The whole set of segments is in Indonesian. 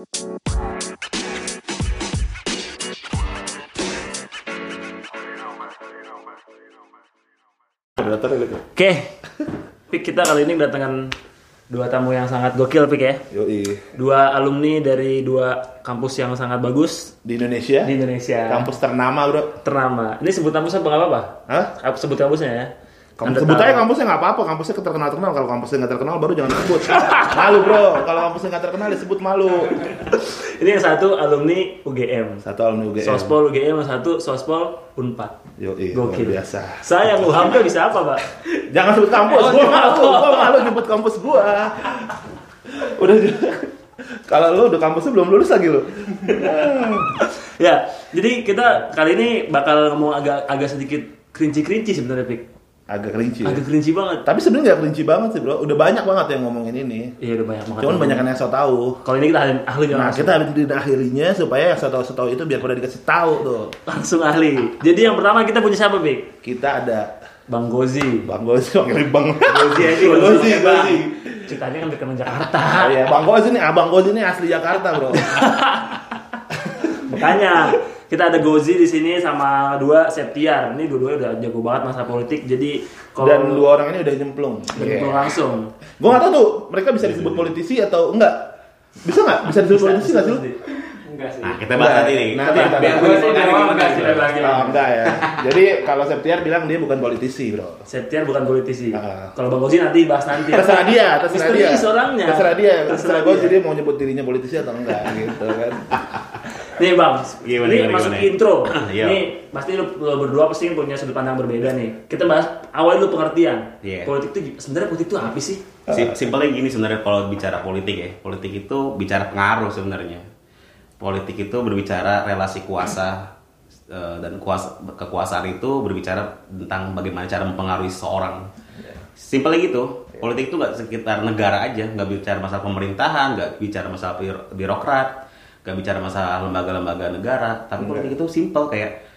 Gitu. Oke, Pik kita kali ini kedatangan dua tamu yang sangat gokil Pik ya. Yoi. Dua alumni dari dua kampus yang sangat bagus Di Indonesia. di Indonesia. Kampus ternama bro. ternama. Ini sebut kampus apa apa-apa? Hah? Sebut kampusnya ya. Kamu sebut aja kampusnya nggak apa-apa, kampusnya terkenal terkenal. Kalau kampusnya nggak terkenal baru jangan sebut. malu bro, kalau kampusnya nggak terkenal disebut malu. Ini yang satu alumni UGM. Satu alumni UGM. Sospol UGM, yang satu Sospol Unpad. Yoi, luar Gokil. biasa. Saya yang UHAMKA bisa apa, Pak? Jangan sebut kampus, gua malu, gua malu nyebut kampus gua. Udah kalau lu udah kampusnya belum lulus lagi lu. Ya, jadi kita kali ini bakal ngomong agak agak sedikit kerinci-kerinci sebenarnya, Pik. Agak kerinci. Ya. Agak kerinci banget. Tapi sebenarnya nggak kerinci banget sih bro. Udah banyak banget yang ngomongin ini. Iya, udah banyak banget. Cuman banyak yang so tahu. Kalau ini kita ahli, ahlinya Nah langsung. kita harus akhirinya supaya yang so tahu so tahu itu biar pada dikasih tahu tuh. langsung ahli. Jadi yang pertama kita punya siapa, Pik? Kita ada Bang Gozi. Bang Gozi, panggilin Bang Gozi aja, Gozi, Gozi, Bang. Gozi. Ceritanya kan dekat Jakarta. Oh, iya, Bang Gozi nih, Abang Gozi nih asli Jakarta bro. Makanya kita ada Gozi di sini sama dua Septiar. Ini dua-duanya udah jago banget masa politik. Jadi kalau Dan dua orang ini udah nyemplung. Nyemplung langsung. Gue nggak tahu tuh mereka bisa disebut politisi atau enggak. Bisa nggak? Bisa disebut politisi nggak sih? lu? Enggak sih. Nah, kita bahas nanti nih. Nanti kita Biar bahas. gue sih enggak sih lagi. Oh, enggak ya. Jadi kalau Septiar bilang dia bukan politisi bro. Septiar bukan politisi. Ah. Kalau Bang Gozi nanti bahas nanti. Terserah dia, terserah dia. Orangnya. Terserah dia. Terserah Terserah gue jadi mau nyebut dirinya politisi atau enggak gitu kan. Nih bang, Gimana, ini gimana, masuk gimana? intro. Iya. Nih pasti lu, lu berdua pasti punya sudut pandang berbeda nih. Kita bahas awal dulu pengertian. Iya. Politik itu sebenarnya politik itu apa sih? Sim- Simpelnya gini sebenarnya kalau bicara politik ya. Politik itu bicara pengaruh sebenarnya. Politik itu berbicara relasi kuasa eh, dan kuasa kekuasaan itu berbicara tentang bagaimana cara mempengaruhi seseorang. Simpelnya gitu. Politik itu nggak sekitar negara aja, nggak bicara masalah pemerintahan, nggak bicara masalah biro- birokrat, nggak bicara masalah lembaga-lembaga negara. Tapi politik itu simpel kayak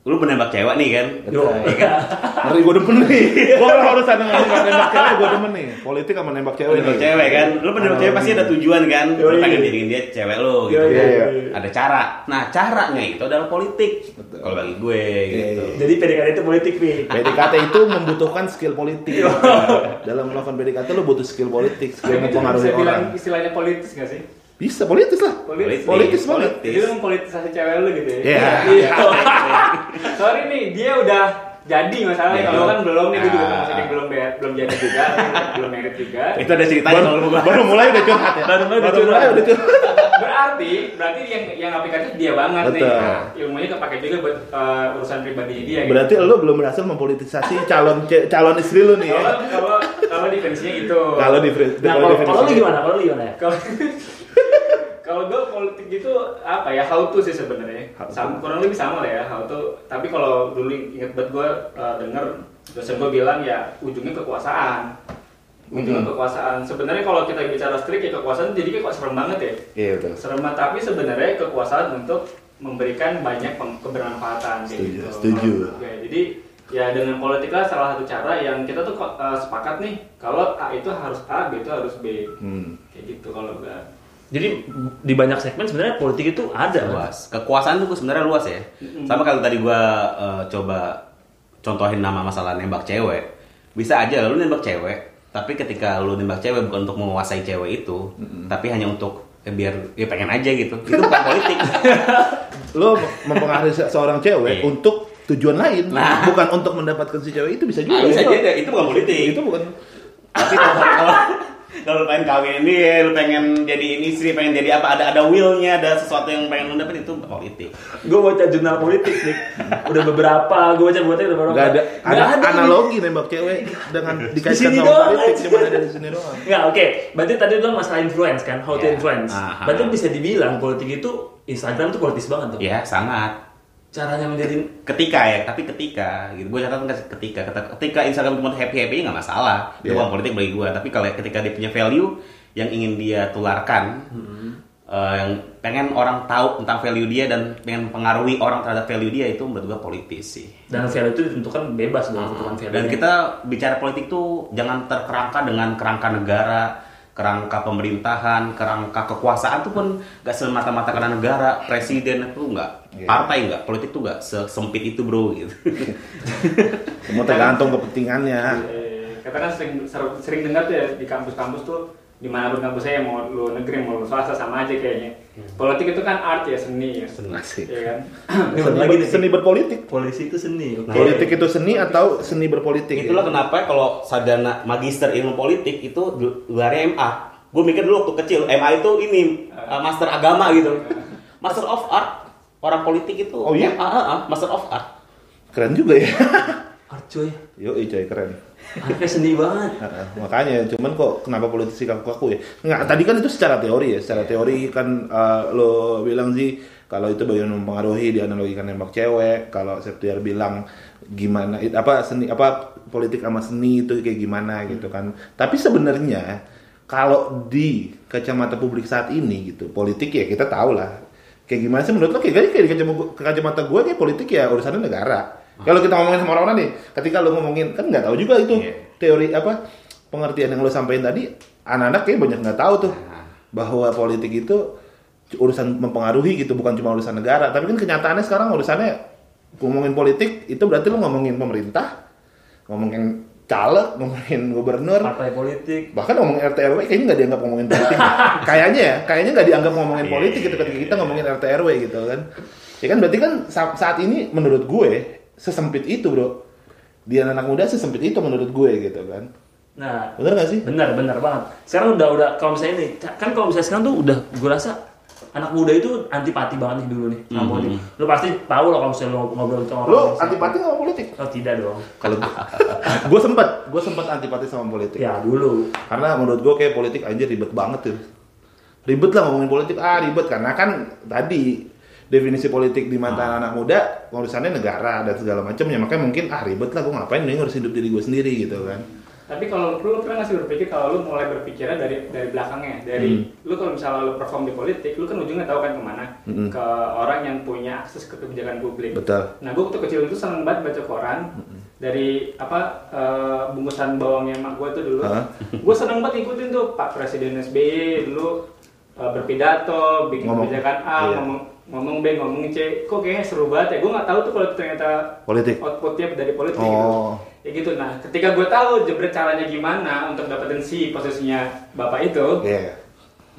lu menembak cewek nih kan, Yo. ya kan? Ngeri gue demen nih. Gue harus ada nggak nembak cewek gue demen nih. Politik sama nembak cewek. Penembak nih. cewek kan, lu penembak cewek pasti ada tujuan kan, lu pengen jadiin dia cewek lu gitu. Yoi, Iya, iya. Ada cara. Nah caranya itu adalah politik. Kalau bagi gue gitu. iya. Jadi PDKT itu politik nih. PDKT itu membutuhkan skill politik. Dalam melakukan PDKT lu butuh skill politik, skill mempengaruhi bisa bilang orang. istilahnya politis gak sih? Bisa politis lah. Politis. Politis banget. Jadi lu mempolitisasi cewek lu gitu ya? Iya. Iya. Sorry nih, dia udah jadi masalahnya. Iya. Kalau kan belum nih, gue juga Ah. masih belum be- belum jadi juga, belum merit juga. Itu ada ceritanya kalau lu Baru, baru mulai udah curhat ya. Baru mulai udah baru curhat. mulai udah curhat. Berarti, berarti yang yang aplikatif dia banget nih. Betul. Nah, ilmunya kepake juga buat eh, urusan pribadi dia. gitu. Berarti lu belum berhasil mempolitisasi calon calon istri lu nih kalau ya. kalau kalau defensinya gitu. Kalau di Nah, kalau kalau lu gimana? Kalau lu gimana ya? Kalau gue politik gitu apa ya how to sih sebenarnya. Sama kurang lebih sama lah ya how to. Tapi kalau dulu inget banget gue uh, denger dosen gue bilang ya ujungnya kekuasaan. Ujungnya Mhm. kekuasaan. Sebenarnya kalau kita bicara strict ya kekuasaan jadi kayak kok serem banget ya. Iya betul. serem tapi sebenarnya kekuasaan untuk memberikan banyak kebermanfaatan Setuju, gitu. setuju. Oke, jadi ya dengan politik lah salah satu cara yang kita tuh uh, sepakat nih kalau A itu harus A B itu harus B. Hmm. kayak gitu kalau gue Jadi di banyak segmen sebenarnya politik itu ada. kan? luas. Kekuasaan tuh sebenarnya luas ya. Sama kalau tadi gua eh, coba contohin nama masalah nembak cewek. Bisa aja lu nembak cewek, tapi ketika lu nembak cewek bukan untuk menguasai cewek itu, tapi hanya untuk eh, biar ya pengen aja gitu. Itu bukan politik. Lu mempengaruhi se- seorang cewek Iya. untuk tujuan lain, Nah. bukan untuk mendapatkan si cewek itu bisa juga. Ah, bisa jadi itu bukan politik. Itu bukan Tapi kalau kalau kalau lu pengen kawin dia, lu pengen jadi istri, pengen jadi apa, ada ada willnya, ada sesuatu yang pengen lu dapet itu politik. Gue baca jurnal politik nih. Udah beberapa, gue baca buatnya udah beberapa. Gak ada, Nggak ada, nih. analogi nembak cewek dengan dikaitkan sama doang politik cuma ada di sini doang. Nggak, oke. Berarti tadi lu masalah influence kan, how to Iya. influence. Aha. Berarti bisa dibilang politik itu Instagram tuh politis banget tuh. Ya sangat. Caranya menjadi Ketika ya, tapi ketika gitu. Gue catat nggak ketika, ketika, Instagram cuma happy happy nggak masalah. Itu Iya. bukan politik bagi gue. Tapi kalau ketika dia punya value yang ingin dia tularkan, eh, yang pengen orang tahu tentang value dia dan pengen pengaruhi orang terhadap value dia itu menurut gue politis sih. dan value itu ditentukan bebas dong tentukan value. Dan kita bicara politik tuh jangan terkerangka dengan kerangka negara, kerangka pemerintahan, kerangka kekuasaan tuh pun gak semata-mata karena negara, presiden itu nggak, Iya. partai nggak, politik tuh nggak sesempit itu bro gitu. Semua tergantung kepentingannya. Eh, Kita kan sering ser- sering dengar tuh ya di kampus-kampus tuh di mana pun kampus saya mau lu negeri mau lu swasta sama aja kayaknya. Politik itu kan art ya seni ya. Asik. Iya kan? Seni, Lagi nih. seni berpolitik. Polisi itu seni. Oke. Politik itu seni atau seni berpolitik? Itulah kenapa kalau sarjana magister ilmu politik itu luarnya MA. Gue mikir dulu waktu kecil MA itu ini uh, master agama gitu. Master of art orang politik itu. Oh iya? MA, uh, uh, master of art. Keren juga ya. Art coy. Yo, coy keren. Artnya seni banget. Makanya cuman kok kenapa politisi kaku-kaku ya nggak tadi kan itu secara teori ya secara teori kan eh, lo bilang sih kalau itu bagaimana mempengaruhi dianalogikan nembak cewek kalau Septiar bilang gimana apa seni apa politik sama seni itu kayak gimana gitu kan tapi sebenarnya kalau di kacamata publik saat ini gitu politik ya kita tahu lah kayak gimana sih? Menurut lo kayak kayak di kacamata, gue kayak politik ya urusannya negara. Kalau kita ngomongin sama orang-orang nih ketika lo ngomongin kan nggak tahu juga itu Iya. teori apa pengertian yang lo sampaikan tadi anak-anak kayak banyak nggak tahu tuh bahwa politik itu urusan mempengaruhi gitu bukan cuma urusan negara. Tapi kan kenyataannya sekarang urusannya ngomongin politik itu berarti lo ngomongin pemerintah ngomongin caleg ngomongin gubernur. Partai politik. bahkan ngomongin RT RW kayaknya nggak dianggap ngomongin politik. Kayaknya ya kayaknya nggak dianggap ngomongin Iya, politik gitu ketika kita ngomongin RT RW gitu kan. Ya kan berarti kan sa- saat ini menurut gue sesempit itu bro. Dia anak muda sesempit itu menurut gue gitu kan. Nah, bener gak sih? benar benar banget. Sekarang udah udah kalau misalnya ini kan kalau misalnya sekarang tuh udah gue rasa anak muda itu antipati banget nih dulu nih sama Mhm. politik. Lu pasti tahu loh kalau misalnya lu ngobrol sama orang. lo Indonesia. antipati sama politik Oh tidak dong. kalau gue sempat gue sempat antipati sama politik Ya dulu. karena menurut gue kayak politik aja ribet banget tuh ribet lah ngomongin politik ah ribet karena kan tadi definisi politik di mata anak muda urusannya negara dan segala macamnya makanya mungkin ah ribet lah gue ngapain nih ngurus hidup diri gue sendiri gitu kan Tapi kalau lu pernah nggak sih berpikir kalau lu mulai berpikirnya dari dari belakangnya, dari lu kalau misalnya lu perform di politik, lu kan ujungnya tahu kan ke mana? Hmm. Ke orang yang punya akses ke kebijakan publik. betul Nah, gue waktu kecil itu seneng banget baca koran dari apa eh, bungkusan bawangnya emak gue tuh dulu. Hah? gue seneng banget ikutin tuh Pak Presiden SBY dulu eh, berpidato, bikin Ngomong. kebijakan A, Iya. ngomong ngomong B, ngomong C. Kok kayaknya seru banget ya. Gue nggak tahu tuh kalau ternyata politik outputnya dari politik Oh. gitu. Ya gitu. Nah, ketika gue tahu jebret caranya gimana untuk dapetin si posisinya bapak itu, Iya.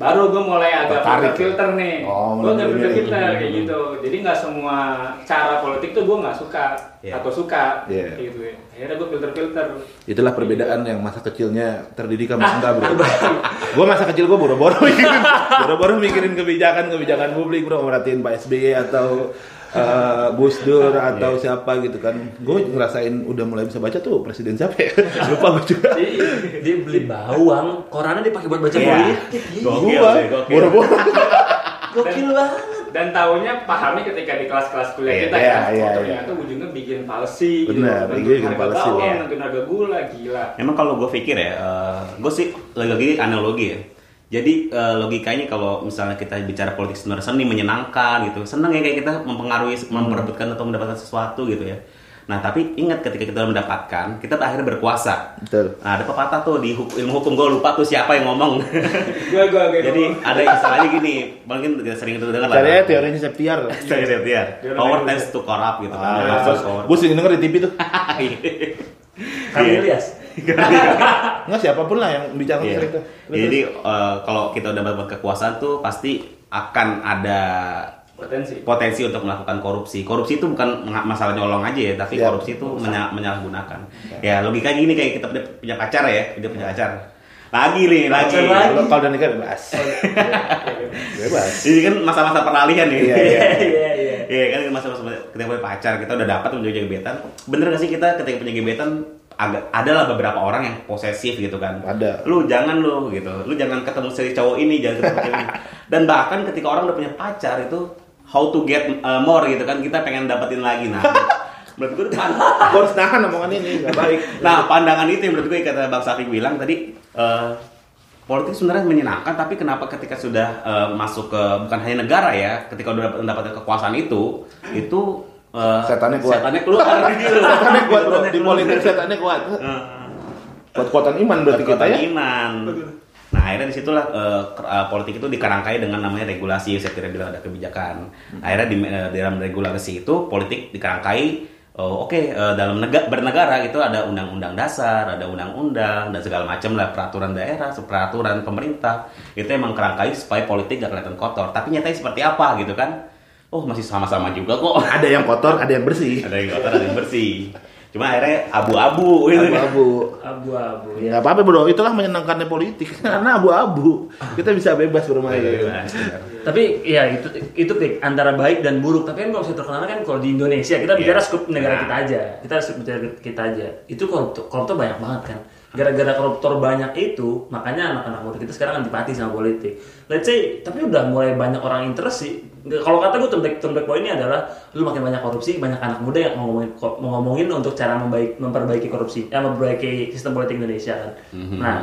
Baru gue mulai agak Tertarik ya? filter nih. Oh, gue agak milih. filter kayak gitu. Jadi nggak semua cara politik tuh gue nggak suka Iya. atau suka kayak gitu ya. Akhirnya gue filter-filter. itulah perbedaan yang masa kecilnya terdidik sama enggak bro gue masa kecil gue boro-boro mikirin boro-boro mikirin kebijakan kebijakan publik bro merhatiin Pak SBY atau eh, Gus Dur atau siapa gitu kan gue ngerasain udah mulai bisa baca tuh presiden siapa ya lupa gue juga Dia beli bawang, korannya dipakai buat baca Iya. politik. Gokil gue boro-boro Gokil banget. Dan tahunya pahami ketika di kelas-kelas kuliah Iya, kita iya, ya. iya, oh, iya. ternyata ujungnya bikin palsi Benar, gitu. bikin harga palsi, bawang, iya. nentuin harga gula, gila. Emang kalau gue pikir ya, gue sih lagi-lagi analogi ya. Jadi eh, logikanya kalau misalnya kita bicara politik sebenarnya seni menyenangkan gitu, seneng ya kayak kita mempengaruhi, memperebutkan atau mendapatkan sesuatu gitu ya. Nah tapi ingat ketika kita mendapatkan, kita akhirnya berkuasa. betul Nah ada pepatah tuh di hukum, ilmu hukum gue lupa tuh siapa yang ngomong. Gue gue gue. Jadi ada istilahnya gini, mungkin sering itu dengar lah. caranya teorinya Septiar Saya lihat ya. Dia Power tends to corrupt gitu kan. ah, power. gue sering denger di TV tuh Iya. Ilyas. nggak siapa pun lah yang bicara Iya. sering tuh Terus, Jadi eh, kalau kita udah dapat kekuasaan tuh pasti akan ada Potensi. potensi untuk melakukan korupsi. Korupsi itu bukan masalah nyolong aja ya, tapi Iya. korupsi itu menya- menyalahgunakan. Ya logika gini kayak kita punya, punya pacar ya, dia punya pacar. Lagi nih, lagi. Pacar lagi. kalau udah nikah bebas bebas Ini kan masa-masa peralihan nih. Iya, iya. Iya iya. Iya kan masa-masa kita punya pacar, kita udah dapat punya gebetan. Bener gak sih kita ketika punya gebetan agak adalah beberapa orang yang posesif gitu kan. Ada. Lu jangan lu gitu. Lu jangan ketemu si cowok ini, jangan ketemu ini. Dan bahkan ketika orang udah punya pacar itu how to get uh, more gitu kan kita pengen dapetin lagi nah. menurut gue gue harus nahan omongan ini nggak baik Nah, pandangan itu yang menurut gue kata Bang Safi bilang tadi eh, politik sebenarnya menyenangkan tapi kenapa ketika sudah eh, masuk ke bukan hanya negara ya, ketika udah dapat- mendapatkan kekuasaan itu, itu eh, Setannya kuat. Setannya keluar gitu. setannya kuat bro di politik setannya kuat Eh, kuat kuatan iman berarti kita ya iman. Nah akhirnya di situlah eh, eh, politik itu dikerangkai dengan namanya regulasi. Saya kira bilang ada kebijakan. Akhirnya di, eh, di dalam regulasi itu politik dikerangkai. oh, Oke eh, dalam nega- bernegara itu ada undang-undang dasar, ada undang-undang dan segala macam lah peraturan daerah, peraturan pemerintah itu emang kerangkai supaya politik gak kelihatan kotor. Tapi nyatanya seperti apa gitu kan? Oh masih sama-sama juga kok. Ada yang kotor, ada yang bersih. ada yang kotor, ada yang bersih. Cuma akhirnya abu-abu gitu kan. Abu-abu. Abu-abu. Ya nggak apa-apa bro, itulah menyenangkannya politik karena abu-abu. Kita bisa bebas bermain. Bebas, benar. Tapi ya itu itu Pik, antara baik dan buruk. Tapi kan kalau bisa terkenal kan kalau di Indonesia kita bicara Iya. skup negara Nah. kita aja. Kita skup negara kita aja. Itu koruptor, koruptor banyak banget kan. Gara-gara koruptor banyak itu, makanya anak-anak muda kita sekarang antipati sama politik. Let's say, tapi udah mulai banyak orang interest sih. Kalau kata gue turn back, turn back point ini adalah lu makin banyak korupsi, banyak anak muda yang ngomongin mau ngomongin untuk cara membaik, memperbaiki korupsi, ya memperbaiki sistem politik Indonesia kan. Nah,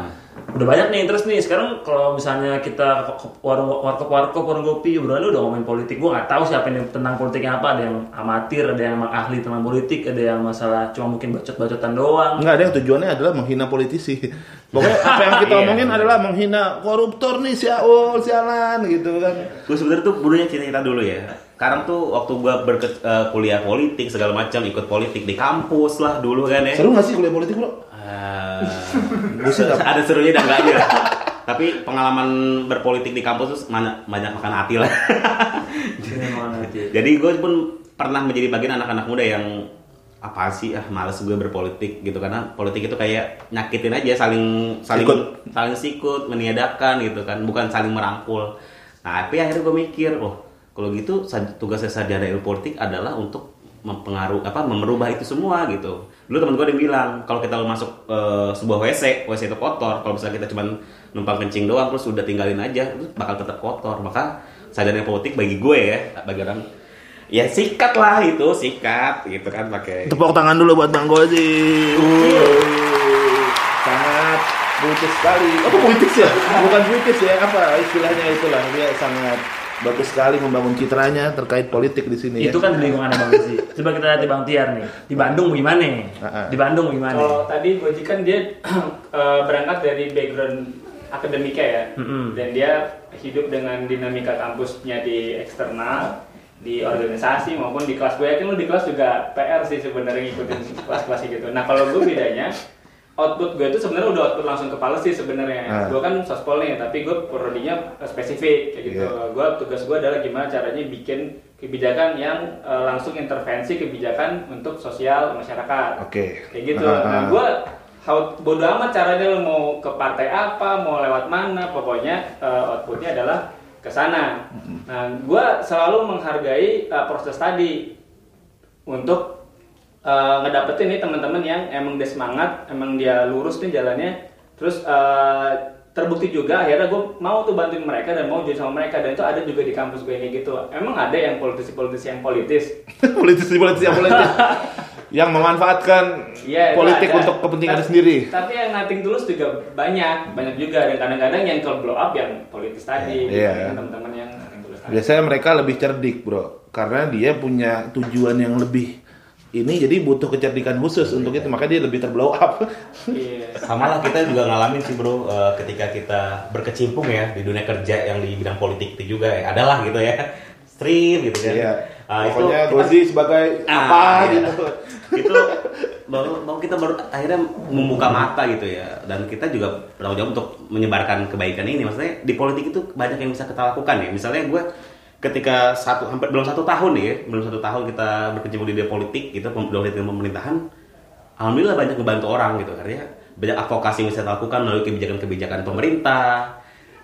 udah banyak nih interest nih. Sekarang kalau misalnya kita warung warkop warkop warung kopi obrolannya udah ngomongin politik. Gue nggak tahu siapa yang tentang politiknya apa. Ada yang amatir ada yang emang ahli tentang politik ada yang masalah cuma mungkin bacot bacotan doang. Enggak ada yang tujuannya adalah menghina politisi. Pokoknya apa yang kita Iya. omongin adalah menghina koruptor nih siaul, sialan gitu kan. gue sebenarnya tuh dulunya cerita dulu ya sekarang tuh waktu gue berke- eh, kuliah politik segala macam ikut politik di kampus lah dulu kan ya Seru nggak sih kuliah politik bro? Ah, ada serunya dan enggaknya tapi pengalaman berpolitik di kampus tuh banyak, banyak makan hati lah nanti. jadi gue pun pernah menjadi bagian anak-anak muda yang apa sih ah males gue berpolitik gitu. Karena politik itu kayak nyakitin aja saling saling Sikut. saling sikut meniadakan gitu kan. Bukan saling merangkul. Nah tapi akhirnya gue mikir oh kalau gitu sa- tugasnya sarjana ilmu politik adalah untuk mempengaruhi apa merubah itu semua gitu. Dulu teman gue ada yang bilang kalau kita masuk eh, sebuah wc wc itu kotor. Kalau misalnya kita cuma numpang kencing doang terus udah tinggalin aja itu bakal tetap kotor. Maka sarjana ilmu politik bagi gue ya bagi orang ya sikat lah itu sikat gitu kan pakai Tepuk tangan dulu buat Bang Gozi. Sangat puitis sekali. Apa puitis ya? Bukan puitis ya, apa istilahnya itulah. Dia sangat bagus sekali membangun citranya terkait politik di sini ya. itu kan di lingkungan Bang Zi. Coba kita lihat di Bang Tiar nih. Di Bandung gimana? Ah, ah. Di Bandung gimana? Kalau tadi Goji kan dia eh, berangkat dari background akademika ya, Mm-mm. dan dia hidup dengan dinamika kampusnya di eksternal, di organisasi maupun di kelas. Gue yakin lu di kelas juga PR sih sebenarnya ngikutin kelas-kelas gitu. Nah kalau gue bedanya output gue itu sebenarnya udah output langsung ke policy sebenarnya. Ah. Gue kan sospol nih, tapi gue prodinya eh, spesifik kayak gitu. Iya. Gue tugas gue adalah gimana caranya bikin kebijakan yang eh, langsung intervensi kebijakan untuk sosial masyarakat Oke. kayak gitu. Ah, ah. Nah, gue bodo amat caranya lo mau ke partai apa, mau lewat mana, pokoknya eh, outputnya adalah ke sana. Nah, gue selalu menghargai eh, proses tadi untuk eh, ngedapetin nih teman-teman yang emang dia semangat, emang dia lurus nih jalannya, terus eh, terbukti juga akhirnya gue mau tuh bantuin mereka dan mau jadi sama mereka dan itu ada juga di kampus gue kayak gitu. Emang ada yang politisi-politisi yang politis, politisi politisi yang politik yang memanfaatkan Iya, itu politik ada. untuk kepentingan Tapi- sendiri. Tapi yang nating tulus juga banyak, banyak juga dan kadang-kadang yang kalau blow up yang politis tadi, Iya. gitu, teman-teman yang nating tulus tadi. Biasanya mereka lebih cerdik, Bro. Karena dia punya tujuan yang lebih ini jadi butuh kecerdikan khusus untuk itu makanya dia lebih terblow up. Iya. sama lah kita juga ngalamin sih bro eh, ketika kita berkecimpung ya di dunia kerja yang di bidang politik itu juga ya adalah gitu ya stream gitu kan Iya. Ah, itu Pokoknya kita- Gozi sebagai Ah, apa iya. gitu. itu baru, baru kita baru akhirnya membuka mata gitu ya dan kita juga bertanggung jawab untuk menyebarkan kebaikan ini maksudnya di politik itu banyak yang bisa kita lakukan ya misalnya gue ketika satu hampir belum satu tahun nih ya belum satu tahun kita berkecimpung di dunia politik gitu politik pemerintahan alhamdulillah banyak ngebantu orang gitu artinya banyak advokasi yang bisa kita lakukan melalui kebijakan-kebijakan pemerintah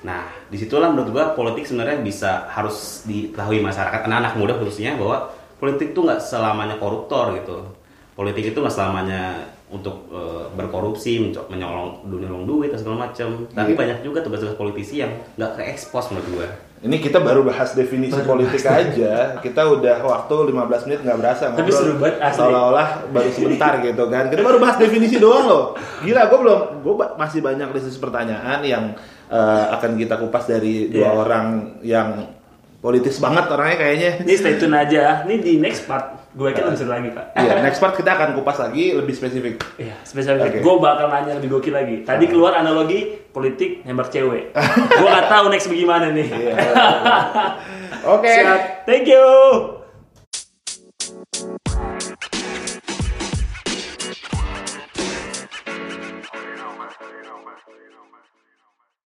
nah di situlah menurut gua politik sebenarnya bisa harus diketahui masyarakat anak-anak muda khususnya bahwa politik itu nggak selamanya koruptor gitu politik itu nggak selamanya untuk eh, berkorupsi menyolong menyolong duit dan segala macam tapi Iya. banyak juga tugas-tugas politisi yang nggak ke expose menurut gua Ini kita baru bahas definisi politik aja. Kita udah waktu 15 menit nggak berasa Tapi seru banget, asli. Seolah-olah baru sebentar gitu kan. Kita baru bahas definisi doang loh. Gila, gue belum, gue masih banyak listis pertanyaan yang eh, akan kita kupas dari dua Iya. orang yang politis banget orangnya kayaknya. Ini stay tune aja. Ini di next part Gue lebih seru lagi pak. Iya, next part kita akan kupas lagi lebih spesifik. Iya, spesial. Oke. Gue bakal nanya lebih gokil lagi. Tadi keluar analogi politik nembak cewek. gue gak tahu next bagaimana nih. Iya. Oke. Siap. Thank you.